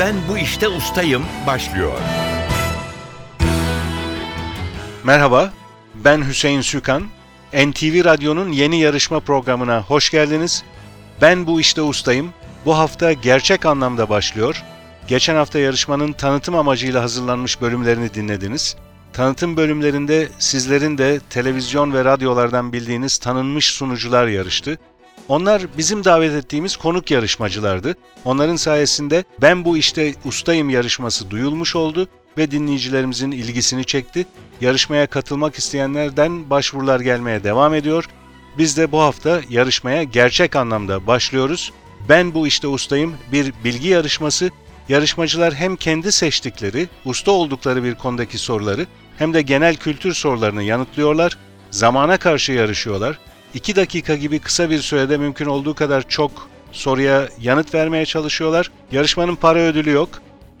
Ben bu işte ustayım başlıyor. Merhaba, ben Hüseyin Sükan. NTV Radyo'nun yeni yarışma programına hoş geldiniz. Ben bu işte ustayım. Bu hafta gerçek anlamda başlıyor. Geçen hafta yarışmanın tanıtım amacıyla hazırlanmış bölümlerini dinlediniz. Tanıtım bölümlerinde sizlerin de televizyon ve radyolardan bildiğiniz tanınmış sunucular yarıştı. Onlar bizim davet ettiğimiz konuk yarışmacılardı. Onların sayesinde ben bu işte ustayım yarışması duyulmuş oldu ve dinleyicilerimizin ilgisini çekti. Yarışmaya katılmak isteyenlerden başvurular gelmeye devam ediyor. Biz de bu hafta yarışmaya gerçek anlamda başlıyoruz. Ben bu işte ustayım bir bilgi yarışması. Yarışmacılar hem kendi seçtikleri, usta oldukları bir konudaki soruları hem de genel kültür sorularını yanıtlıyorlar. Zamana karşı yarışıyorlar. 2 dakika gibi kısa bir sürede mümkün olduğu kadar çok soruya yanıt vermeye çalışıyorlar. Yarışmanın para ödülü yok.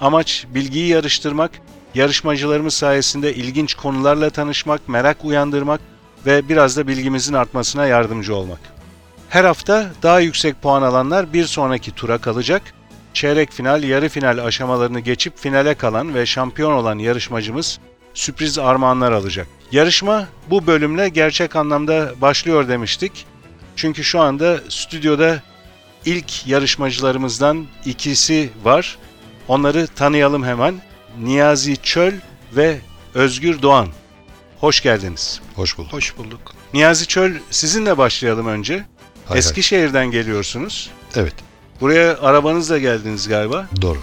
Amaç bilgiyi yarıştırmak, yarışmacılarımız sayesinde ilginç konularla tanışmak, merak uyandırmak ve biraz da bilgimizin artmasına yardımcı olmak. Her hafta daha yüksek puan alanlar bir sonraki tura kalacak. Çeyrek final, yarı final aşamalarını geçip finale kalan ve şampiyon olan yarışmacımız sürpriz armağanlar alacak. Yarışma bu bölümle gerçek anlamda başlıyor demiştik. Çünkü şu anda stüdyoda ilk yarışmacılarımızdan ikisi var. Onları tanıyalım hemen. Niyazi Çöl ve Özgür Doğan. Hoş geldiniz. Hoş bulduk. Hoş bulduk. Niyazi Çöl sizinle başlayalım önce. Hay hay. Eskişehir'den geliyorsunuz. Evet, Buraya arabanızla geldiniz galiba. doğru.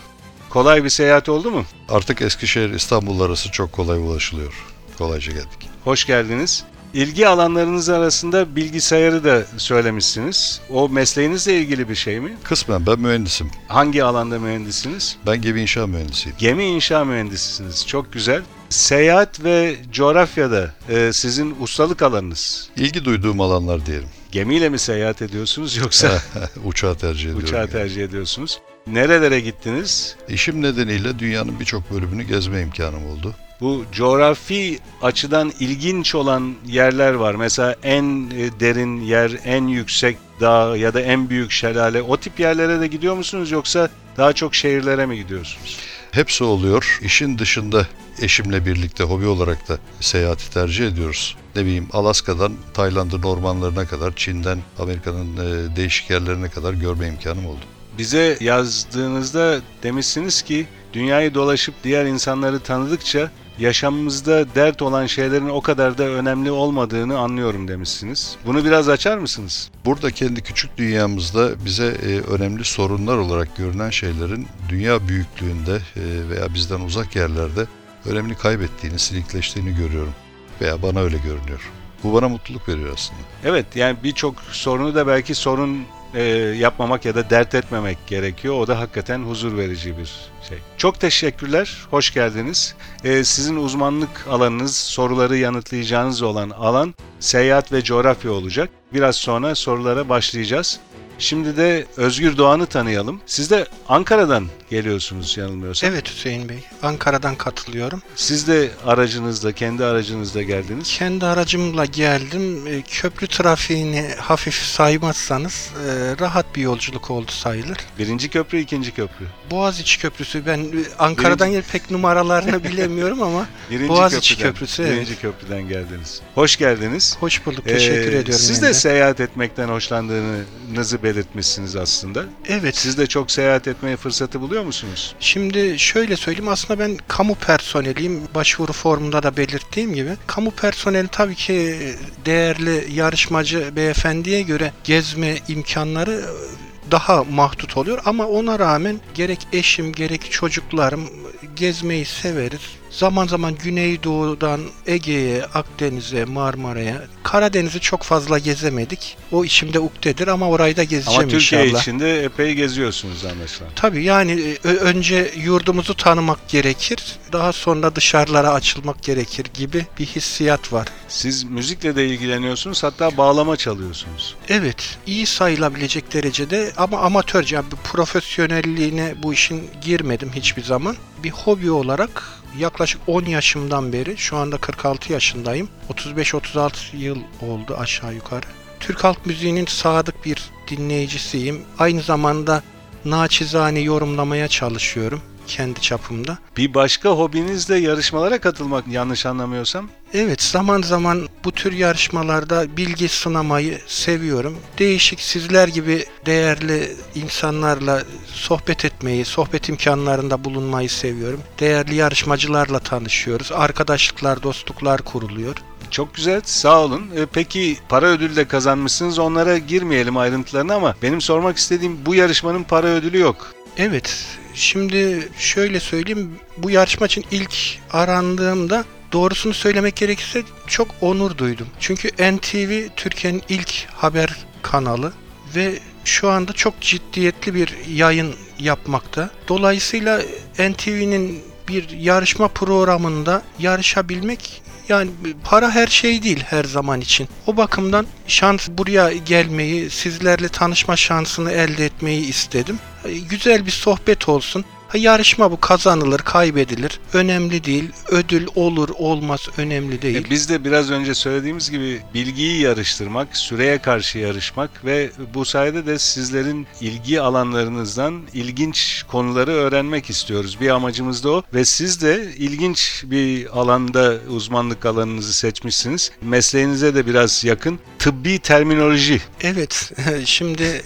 Kolay bir seyahat oldu mu? Artık Eskişehir İstanbul arası çok kolay ulaşılıyor. Kolayca geldik. Hoş geldiniz. İlgi alanlarınız arasında bilgisayarı da söylemişsiniz. O mesleğinizle ilgili bir şey mi? Kısmen ben mühendisim. Hangi alanda mühendisiniz? Ben gemi inşa mühendisiyim. Gemi inşa mühendisisiniz. Çok güzel. Seyahat ve coğrafyada e, sizin ustalık alanınız. İlgi duyduğum alanlar diyelim. Gemiyle mi seyahat ediyorsunuz yoksa Uçağı tercih ediyorum. uçağı yani. tercih ediyorsunuz? Nerelere gittiniz? İşim nedeniyle dünyanın birçok bölümünü gezme imkanım oldu. Bu coğrafi açıdan ilginç olan yerler var. Mesela en e, derin yer, en yüksek dağ ya da en büyük şelale. O tip yerlere de gidiyor musunuz yoksa daha çok şehirlere mi gidiyorsunuz? Hepsi oluyor. İşin dışında eşimle birlikte hobi olarak da seyahati tercih ediyoruz. Ne bileyim Alaska'dan Tayland'ın ormanlarına kadar, Çin'den Amerika'nın e, değişik yerlerine kadar görme imkanım oldu. Bize yazdığınızda demişsiniz ki dünyayı dolaşıp diğer insanları tanıdıkça yaşamımızda dert olan şeylerin o kadar da önemli olmadığını anlıyorum demişsiniz. Bunu biraz açar mısınız? Burada kendi küçük dünyamızda bize e, önemli sorunlar olarak görünen şeylerin dünya büyüklüğünde e, veya bizden uzak yerlerde önemini kaybettiğini, silikleştiğini görüyorum. Veya bana öyle görünüyor. Bu bana mutluluk veriyor aslında. Evet yani birçok sorunu da belki sorun e, yapmamak ya da dert etmemek gerekiyor. O da hakikaten huzur verici bir şey. Çok teşekkürler, hoş geldiniz. E, sizin uzmanlık alanınız, soruları yanıtlayacağınız olan alan seyahat ve coğrafya olacak. Biraz sonra sorulara başlayacağız. Şimdi de Özgür Doğan'ı tanıyalım. Siz de Ankara'dan geliyorsunuz yanılmıyorsam. Evet Hüseyin Bey, Ankara'dan katılıyorum. Siz de aracınızla, kendi aracınızla geldiniz. Kendi aracımla geldim. E, Köprü trafiğini hafif saymazsanız e, rahat bir yolculuk oldu sayılır. Birinci köprü, ikinci köprü. Boğaziçi Köprüsü, ben Ankara'dan yer pek numaralarını bilemiyorum ama Birinci Boğaziçi köprüden, Köprüsü, evet. Birinci köprüden geldiniz. Hoş geldiniz. hoş bulduk, teşekkür Ee, ediyorum. Siz de seyahat etmekten hoşlandığınızı belirtmişsiniz aslında. Evet, Siz de çok seyahat etmeye fırsatı buluyor musunuz? Şimdi şöyle söyleyeyim aslında ben kamu personeliyim. Başvuru formunda da belirttiğim gibi. Kamu personeli tabii ki değerli yarışmacı beyefendiye göre gezme imkanları daha mahdut oluyor ama ona rağmen gerek eşim gerek çocuklarım gezmeyi severiz. Zaman zaman Güneydoğu'dan Ege'ye, Akdeniz'e, Marmara'ya, Karadeniz'i çok fazla gezemedik. O içimde ukdedir ama orayı da gezeceğim Ama Türkiye inşallah. içinde epey geziyorsunuz anlaşılan. Tabii yani e, önce yurdumuzu tanımak gerekir, daha sonra dışarılara açılmak gerekir gibi bir hissiyat var. Siz müzikle de ilgileniyorsunuz hatta bağlama çalıyorsunuz. Evet, iyi sayılabilecek derecede ama amatörce, yani profesyonelliğine bu işin girmedim hiçbir zaman. Bir hobi olarak yaklaşık 10 yaşımdan beri, şu anda 46 yaşındayım. 35-36 yıl oldu aşağı yukarı. Türk halk müziğinin sadık bir dinleyicisiyim. Aynı zamanda naçizane yorumlamaya çalışıyorum kendi çapımda. Bir başka hobiniz de yarışmalara katılmak yanlış anlamıyorsam. Evet zaman zaman bu tür yarışmalarda bilgi sınamayı seviyorum. Değişik sizler gibi değerli insanlarla sohbet etmeyi, sohbet imkanlarında bulunmayı seviyorum. Değerli yarışmacılarla tanışıyoruz. Arkadaşlıklar, dostluklar kuruluyor. Çok güzel, sağ olun. E, Peki para ödülü de kazanmışsınız. Onlara girmeyelim ayrıntılarına ama benim sormak istediğim bu yarışmanın para ödülü yok. Evet, şimdi şöyle söyleyeyim. Bu yarışma için ilk arandığımda doğrusunu söylemek gerekirse çok onur duydum. Çünkü NTV Türkiye'nin ilk haber kanalı ve şu anda çok ciddiyetli bir yayın yapmakta. Dolayısıyla NTV'nin bir yarışma programında yarışabilmek yani para her şey değil her zaman için. O bakımdan şans buraya gelmeyi, sizlerle tanışma şansını elde etmeyi istedim. Güzel bir sohbet olsun. Ha, Yarışma bu kazanılır, kaybedilir. Önemli değil. Ödül olur, olmaz önemli değil. E, Biz de biraz önce söylediğimiz gibi bilgiyi yarıştırmak, süreye karşı yarışmak ve bu sayede de sizlerin ilgi alanlarınızdan ilginç konuları öğrenmek istiyoruz. Bir amacımız da o ve siz de ilginç bir alanda uzmanlık alanınızı seçmişsiniz. Mesleğinize de biraz yakın. Tıbbi terminoloji. Evet, şimdi e,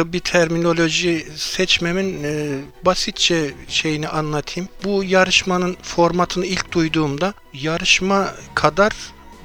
tıbbi terminoloji seçmemin e, basitçe şeyini anlatayım. Bu yarışmanın formatını ilk duyduğumda yarışma kadar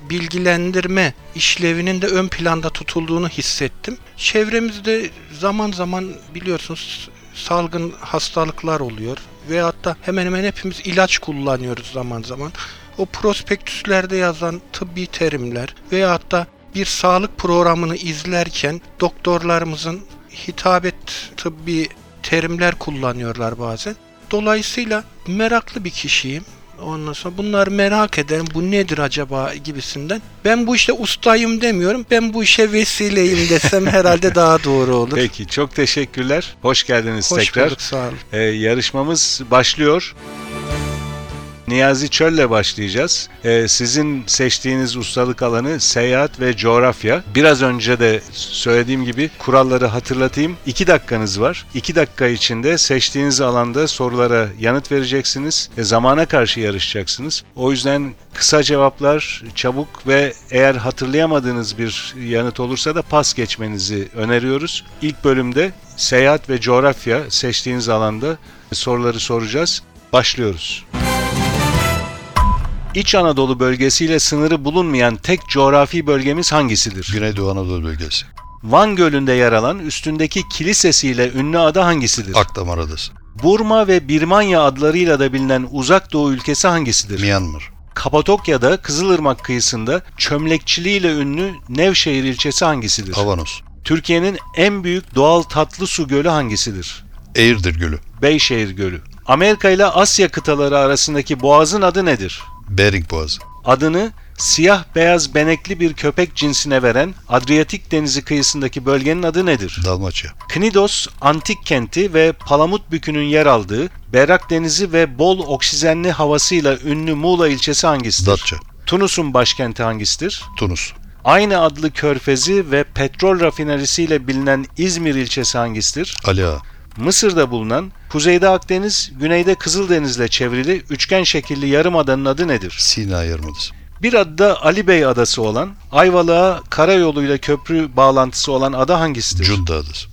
bilgilendirme işlevinin de ön planda tutulduğunu hissettim. Çevremizde zaman zaman biliyorsunuz salgın hastalıklar oluyor ve hatta hemen hemen hepimiz ilaç kullanıyoruz zaman zaman. O prospektüslerde yazan tıbbi terimler veya hatta bir sağlık programını izlerken doktorlarımızın hitabet tıbbi terimler kullanıyorlar bazen. Dolayısıyla meraklı bir kişiyim. Ondan sonra bunları merak ederim. Bu nedir acaba gibisinden. Ben bu işte ustayım demiyorum. Ben bu işe vesileyim desem herhalde daha doğru olur. Peki çok teşekkürler. Hoş geldiniz Hoş tekrar. bulduk sağ olun. Ee, yarışmamız başlıyor. Niyazi Çöl'le başlayacağız. Ee, sizin seçtiğiniz ustalık alanı seyahat ve coğrafya. Biraz önce de söylediğim gibi kuralları hatırlatayım. 2 dakikanız var. 2 dakika içinde seçtiğiniz alanda sorulara yanıt vereceksiniz. ve zamana karşı yarışacaksınız. O yüzden kısa cevaplar, çabuk ve eğer hatırlayamadığınız bir yanıt olursa da pas geçmenizi öneriyoruz. İlk bölümde seyahat ve coğrafya seçtiğiniz alanda soruları soracağız. Başlıyoruz. İç Anadolu bölgesiyle sınırı bulunmayan tek coğrafi bölgemiz hangisidir? Güneydoğu Anadolu bölgesi. Van Gölü'nde yer alan üstündeki kilisesiyle ünlü ada hangisidir? Akdamar Adası. Burma ve Birmanya adlarıyla da bilinen uzak doğu ülkesi hangisidir? Myanmar. Kapadokya'da Kızılırmak kıyısında çömlekçiliğiyle ünlü Nevşehir ilçesi hangisidir? Avanos. Türkiye'nin en büyük doğal tatlı su gölü hangisidir? Eğirdir Gölü. Beyşehir Gölü. Amerika ile Asya kıtaları arasındaki boğazın adı nedir? Bering Boğazı. Adını siyah beyaz benekli bir köpek cinsine veren Adriyatik Denizi kıyısındaki bölgenin adı nedir? Dalmaçya. Knidos antik kenti ve Palamut Bükü'nün yer aldığı berrak denizi ve bol oksijenli havasıyla ünlü Muğla ilçesi hangisidir? Datça. Tunus'un başkenti hangisidir? Tunus. Aynı adlı körfezi ve petrol rafinerisiyle bilinen İzmir ilçesi hangisidir? Ali Ağa. Mısır'da bulunan kuzeyde Akdeniz, güneyde Kızıldeniz'le çevrili üçgen şekilli yarımadanın adı nedir? Sina Yarımadası. Bir adı da Ali Bey Adası olan, Ayvalık'a karayoluyla köprü bağlantısı olan ada hangisidir? Cunda Adası.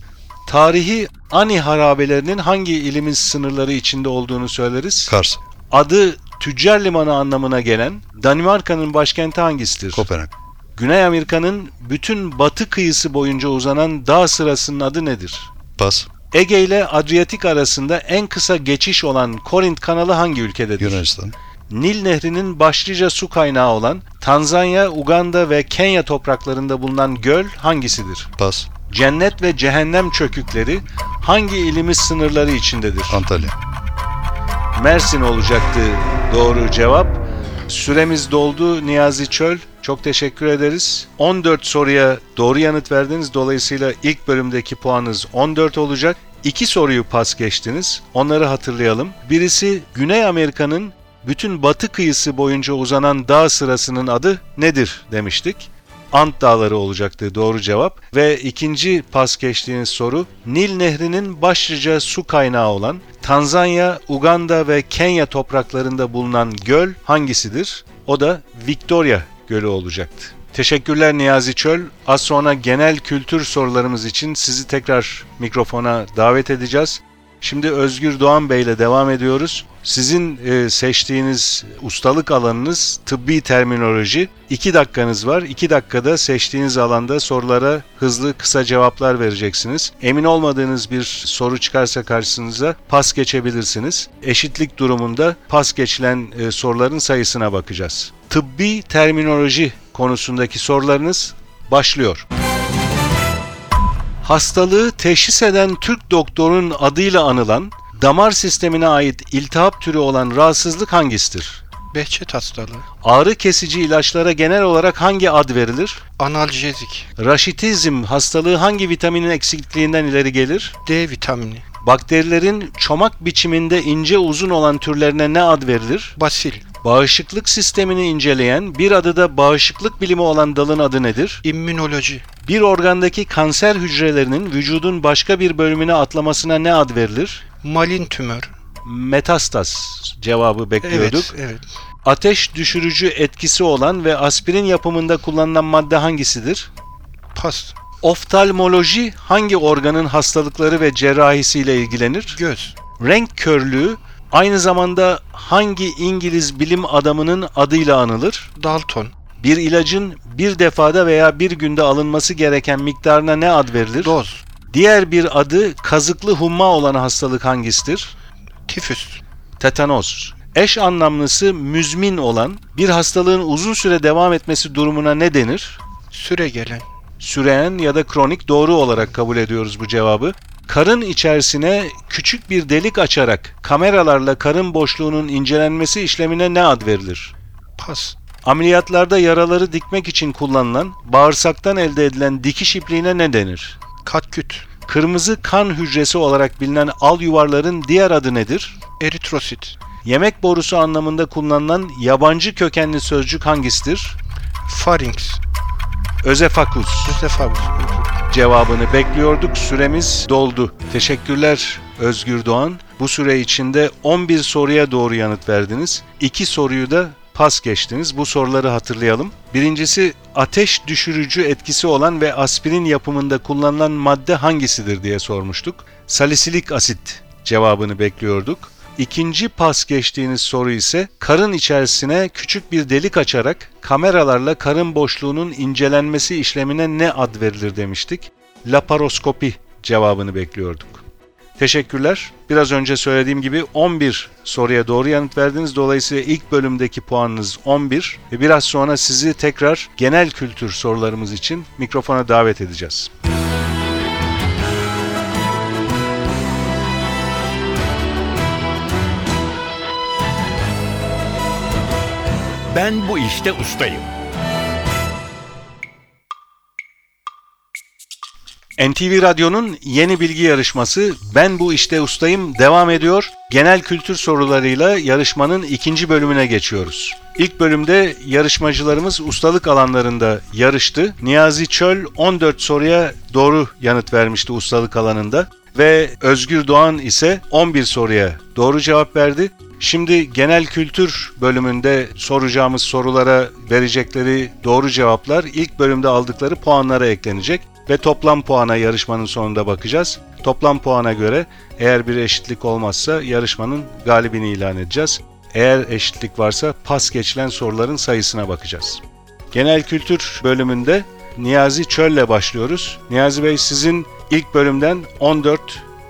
Tarihi Ani harabelerinin hangi ilimiz sınırları içinde olduğunu söyleriz. Kars. Adı Tüccar Limanı anlamına gelen Danimarka'nın başkenti hangisidir? Kopenhag. Güney Amerika'nın bütün batı kıyısı boyunca uzanan dağ sırasının adı nedir? Pas. Ege ile Adriyatik arasında en kısa geçiş olan Korint kanalı hangi ülkededir? Yunanistan. Nil Nehri'nin başlıca su kaynağı olan Tanzanya, Uganda ve Kenya topraklarında bulunan göl hangisidir? Pas. Cennet ve cehennem çökükleri hangi ilimiz sınırları içindedir? Antalya. Mersin olacaktı doğru cevap. Süremiz doldu Niyazi Çöl. Çok teşekkür ederiz. 14 soruya doğru yanıt verdiniz. Dolayısıyla ilk bölümdeki puanınız 14 olacak. İki soruyu pas geçtiniz. Onları hatırlayalım. Birisi Güney Amerika'nın bütün batı kıyısı boyunca uzanan dağ sırasının adı nedir demiştik. Ant Dağları olacaktı doğru cevap. Ve ikinci pas geçtiğiniz soru Nil Nehri'nin başlıca su kaynağı olan Tanzanya, Uganda ve Kenya topraklarında bulunan göl hangisidir? O da Victoria Gölü olacaktı. Teşekkürler Niyazi Çöl. Az sonra genel kültür sorularımız için sizi tekrar mikrofona davet edeceğiz. Şimdi Özgür Doğan Bey ile devam ediyoruz. Sizin e, seçtiğiniz ustalık alanınız tıbbi terminoloji. 2 dakikanız var. 2 dakikada seçtiğiniz alanda sorulara hızlı kısa cevaplar vereceksiniz. Emin olmadığınız bir soru çıkarsa karşınıza pas geçebilirsiniz. Eşitlik durumunda pas geçilen e, soruların sayısına bakacağız. Tıbbi terminoloji konusundaki sorularınız başlıyor. Hastalığı teşhis eden Türk doktorun adıyla anılan, damar sistemine ait iltihap türü olan rahatsızlık hangisidir? Behçet hastalığı. Ağrı kesici ilaçlara genel olarak hangi ad verilir? Analjezik. Raşitizm hastalığı hangi vitaminin eksikliğinden ileri gelir? D vitamini. Bakterilerin çomak biçiminde ince uzun olan türlerine ne ad verilir? Basil. Bağışıklık sistemini inceleyen, bir adı da bağışıklık bilimi olan dalın adı nedir? İmmünoloji. Bir organdaki kanser hücrelerinin vücudun başka bir bölümüne atlamasına ne ad verilir? Malin tümör. Metastaz cevabı bekliyorduk. Evet, evet. Ateş düşürücü etkisi olan ve aspirin yapımında kullanılan madde hangisidir? Pas. Oftalmoloji hangi organın hastalıkları ve cerrahisiyle ilgilenir? Göz. Renk körlüğü aynı zamanda hangi İngiliz bilim adamının adıyla anılır? Dalton. Bir ilacın bir defada veya bir günde alınması gereken miktarına ne ad verilir? Doz. Diğer bir adı kazıklı humma olan hastalık hangisidir? Tifüs. Tetanoz. Eş anlamlısı müzmin olan bir hastalığın uzun süre devam etmesi durumuna ne denir? Süre gelen. Süreyen ya da kronik doğru olarak kabul ediyoruz bu cevabı. Karın içerisine küçük bir delik açarak kameralarla karın boşluğunun incelenmesi işlemine ne ad verilir? Pas. Ameliyatlarda yaraları dikmek için kullanılan bağırsaktan elde edilen dikiş ipliğine ne denir? Katküt. Kırmızı kan hücresi olarak bilinen al yuvarların diğer adı nedir? Eritrosit. Yemek borusu anlamında kullanılan yabancı kökenli sözcük hangisidir? Pharynx. Özefakus Özefagus. Cevabını bekliyorduk. Süremiz doldu. Teşekkürler Özgür Doğan. Bu süre içinde 11 soruya doğru yanıt verdiniz. 2 soruyu da pas geçtiniz. Bu soruları hatırlayalım. Birincisi ateş düşürücü etkisi olan ve aspirin yapımında kullanılan madde hangisidir diye sormuştuk. Salisilik asit cevabını bekliyorduk. İkinci pas geçtiğiniz soru ise karın içerisine küçük bir delik açarak kameralarla karın boşluğunun incelenmesi işlemine ne ad verilir demiştik. Laparoskopi cevabını bekliyorduk. Teşekkürler. Biraz önce söylediğim gibi 11 soruya doğru yanıt verdiniz. Dolayısıyla ilk bölümdeki puanınız 11. Ve biraz sonra sizi tekrar genel kültür sorularımız için mikrofona davet edeceğiz. Ben bu işte ustayım. NTV Radyo'nun yeni bilgi yarışması Ben Bu İşte Ustayım devam ediyor. Genel kültür sorularıyla yarışmanın ikinci bölümüne geçiyoruz. İlk bölümde yarışmacılarımız ustalık alanlarında yarıştı. Niyazi Çöl 14 soruya doğru yanıt vermişti ustalık alanında ve Özgür Doğan ise 11 soruya doğru cevap verdi. Şimdi genel kültür bölümünde soracağımız sorulara verecekleri doğru cevaplar ilk bölümde aldıkları puanlara eklenecek ve toplam puana yarışmanın sonunda bakacağız. Toplam puana göre eğer bir eşitlik olmazsa yarışmanın galibini ilan edeceğiz. Eğer eşitlik varsa pas geçilen soruların sayısına bakacağız. Genel kültür bölümünde Niyazi Çöl'le başlıyoruz. Niyazi Bey sizin ilk bölümden 14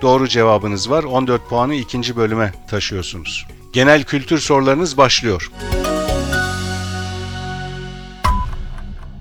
doğru cevabınız var. 14 puanı ikinci bölüme taşıyorsunuz. Genel kültür sorularınız başlıyor.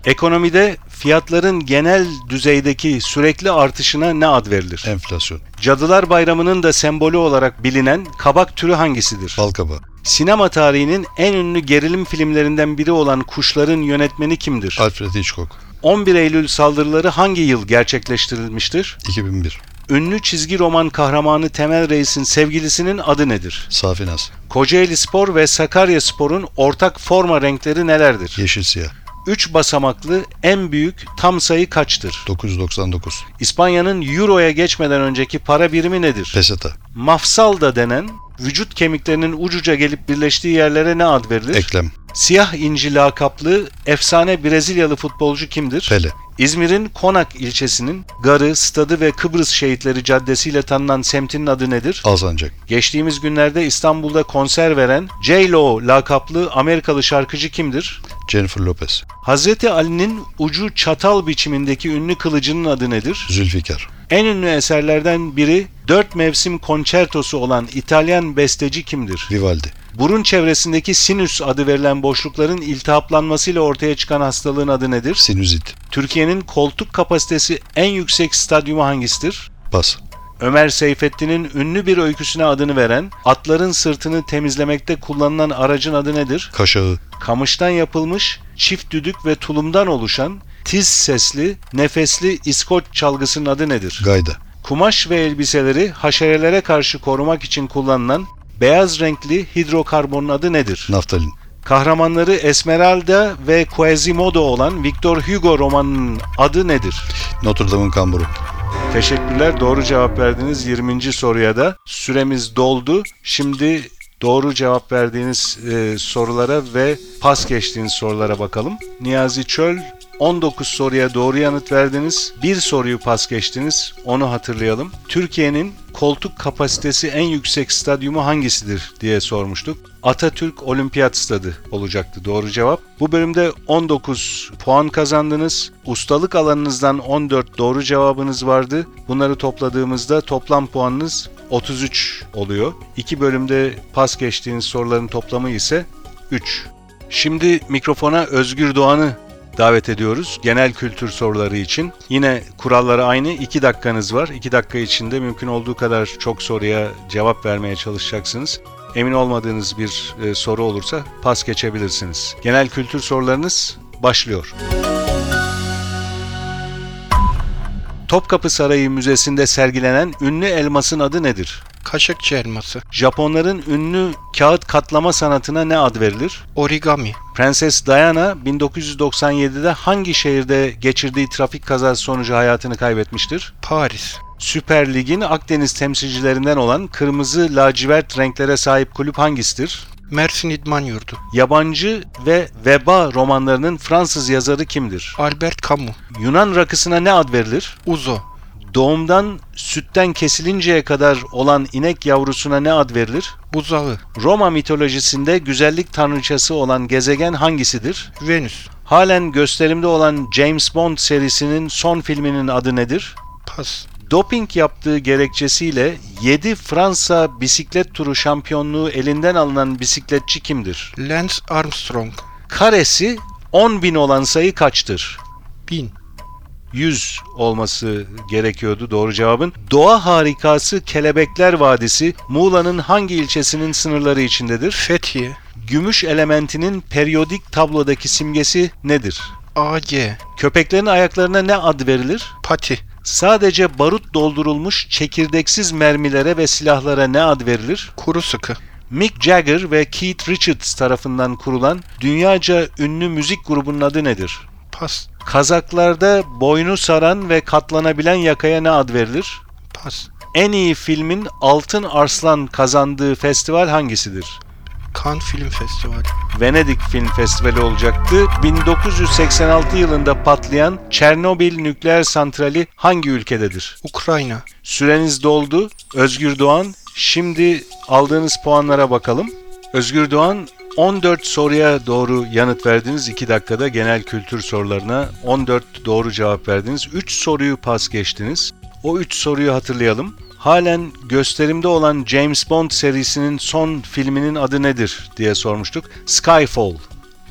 Ekonomide fiyatların genel düzeydeki sürekli artışına ne ad verilir? Enflasyon. Cadılar Bayramı'nın da sembolü olarak bilinen kabak türü hangisidir? Balkaba. Sinema tarihinin en ünlü gerilim filmlerinden biri olan Kuşların yönetmeni kimdir? Alfred Hitchcock. 11 Eylül saldırıları hangi yıl gerçekleştirilmiştir? 2001. Ünlü çizgi roman kahramanı Temel Reis'in sevgilisinin adı nedir? Safinaz. Kocaeli Spor ve Sakarya Spor'un ortak forma renkleri nelerdir? Yeşil siyah. 3 basamaklı en büyük tam sayı kaçtır? 999. İspanya'nın Euro'ya geçmeden önceki para birimi nedir? Peseta. Mafsal da denen vücut kemiklerinin ucuca gelip birleştiği yerlere ne ad verilir? Eklem. Siyah inci lakaplı efsane Brezilyalı futbolcu kimdir? Pele. İzmir'in Konak ilçesinin Garı, Stadı ve Kıbrıs Şehitleri Caddesi ile tanınan semtinin adı nedir? Alsancak. Geçtiğimiz günlerde İstanbul'da konser veren J-Lo lakaplı Amerikalı şarkıcı kimdir? Jennifer Lopez. Hazreti Ali'nin ucu çatal biçimindeki ünlü kılıcının adı nedir? Zülfikar. En ünlü eserlerden biri dört mevsim konçertosu olan İtalyan besteci kimdir? Vivaldi. Burun çevresindeki sinüs adı verilen boşlukların iltihaplanmasıyla ortaya çıkan hastalığın adı nedir? Sinüzit. Türkiye'nin koltuk kapasitesi en yüksek stadyumu hangisidir? Pas. Ömer Seyfettin'in ünlü bir öyküsüne adını veren, atların sırtını temizlemekte kullanılan aracın adı nedir? Kaşağı. Kamıştan yapılmış, çift düdük ve tulumdan oluşan, tiz sesli, nefesli İskoç çalgısının adı nedir? Gayda. Kumaş ve elbiseleri haşerelere karşı korumak için kullanılan beyaz renkli hidrokarbonun adı nedir? Naftalin. Kahramanları Esmeralda ve Quasimodo olan Victor Hugo romanının adı nedir? Notre Dame'ın kamburu. Teşekkürler. Doğru cevap verdiniz 20. soruya da. Süremiz doldu. Şimdi doğru cevap verdiğiniz e, sorulara ve pas geçtiğiniz sorulara bakalım. Niyazi Çöl 19 soruya doğru yanıt verdiniz. Bir soruyu pas geçtiniz. Onu hatırlayalım. Türkiye'nin koltuk kapasitesi en yüksek stadyumu hangisidir diye sormuştuk. Atatürk Olimpiyat Stadı olacaktı doğru cevap. Bu bölümde 19 puan kazandınız. Ustalık alanınızdan 14 doğru cevabınız vardı. Bunları topladığımızda toplam puanınız 33 oluyor. İki bölümde pas geçtiğiniz soruların toplamı ise 3. Şimdi mikrofona Özgür Doğan'ı davet ediyoruz. Genel kültür soruları için. Yine kuralları aynı. 2 dakikanız var. 2 dakika içinde mümkün olduğu kadar çok soruya cevap vermeye çalışacaksınız. Emin olmadığınız bir e, soru olursa pas geçebilirsiniz. Genel kültür sorularınız başlıyor. Topkapı Sarayı Müzesi'nde sergilenen ünlü elmasın adı nedir? Kaşıkçı elması. Japonların ünlü kağıt katlama sanatına ne ad verilir? Origami. Prenses Diana 1997'de hangi şehirde geçirdiği trafik kazası sonucu hayatını kaybetmiştir? Paris. Süper Lig'in Akdeniz temsilcilerinden olan kırmızı lacivert renklere sahip kulüp hangisidir? Mersin İdman Yurdu. Yabancı ve Veba romanlarının Fransız yazarı kimdir? Albert Camus. Yunan rakısına ne ad verilir? Uzo. Doğumdan sütten kesilinceye kadar olan inek yavrusuna ne ad verilir? Buzağı. Roma mitolojisinde güzellik tanrıçası olan gezegen hangisidir? Venüs. Halen gösterimde olan James Bond serisinin son filminin adı nedir? Pas. Doping yaptığı gerekçesiyle 7 Fransa bisiklet turu şampiyonluğu elinden alınan bisikletçi kimdir? Lance Armstrong. Karesi 10 bin olan sayı kaçtır? 1000. 100 olması gerekiyordu doğru cevabın. Doğa harikası Kelebekler Vadisi Muğla'nın hangi ilçesinin sınırları içindedir? Fethiye. Gümüş elementinin periyodik tablodaki simgesi nedir? AG. Köpeklerin ayaklarına ne ad verilir? Pati. Sadece barut doldurulmuş çekirdeksiz mermilere ve silahlara ne ad verilir? Kuru sıkı. Mick Jagger ve Keith Richards tarafından kurulan dünyaca ünlü müzik grubunun adı nedir? Pas. Kazaklarda boynu saran ve katlanabilen yakaya ne ad verilir? Pas. En iyi filmin Altın Arslan kazandığı festival hangisidir? Cannes Film Festivali. Venedik Film Festivali olacaktı. 1986 yılında patlayan Çernobil nükleer santrali hangi ülkededir? Ukrayna. Süreniz doldu. Özgür Doğan, şimdi aldığınız puanlara bakalım. Özgür Doğan 14 soruya doğru yanıt verdiniz 2 dakikada genel kültür sorularına 14 doğru cevap verdiniz. 3 soruyu pas geçtiniz. O 3 soruyu hatırlayalım. Halen gösterimde olan James Bond serisinin son filminin adı nedir diye sormuştuk. Skyfall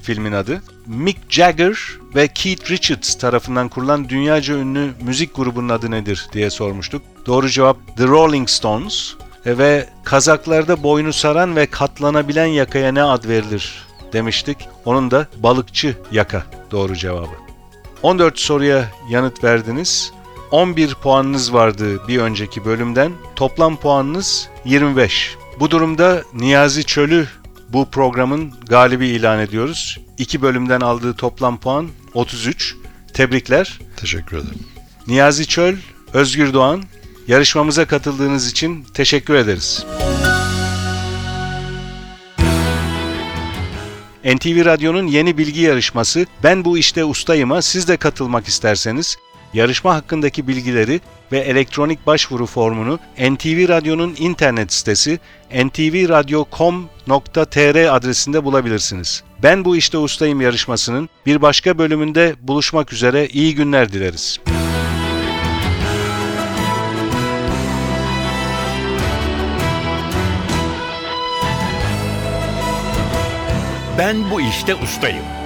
filmin adı. Mick Jagger ve Keith Richards tarafından kurulan dünyaca ünlü müzik grubunun adı nedir diye sormuştuk. Doğru cevap The Rolling Stones E, ve Kazaklarda boynu saran ve katlanabilen yakaya ne ad verilir demiştik. Onun da balıkçı yaka doğru cevabı. 14 soruya yanıt verdiniz. 11 puanınız vardı bir önceki bölümden. Toplam puanınız 25. Bu durumda Niyazi Çöl'ü bu programın galibi ilan ediyoruz. İki bölümden aldığı toplam puan 33. Tebrikler. Teşekkür ederim. Niyazi Çöl, Özgür Doğan, yarışmamıza katıldığınız için teşekkür ederiz. NTV Radyo'nun yeni bilgi yarışması Ben Bu İşte Ustayım'a siz de katılmak isterseniz yarışma hakkındaki bilgileri ve elektronik başvuru formunu NTV Radyo'nun internet sitesi ntvradio.com.tr adresinde bulabilirsiniz. Ben Bu İşte Ustayım yarışmasının bir başka bölümünde buluşmak üzere iyi günler dileriz. Ben bu işte ustayım.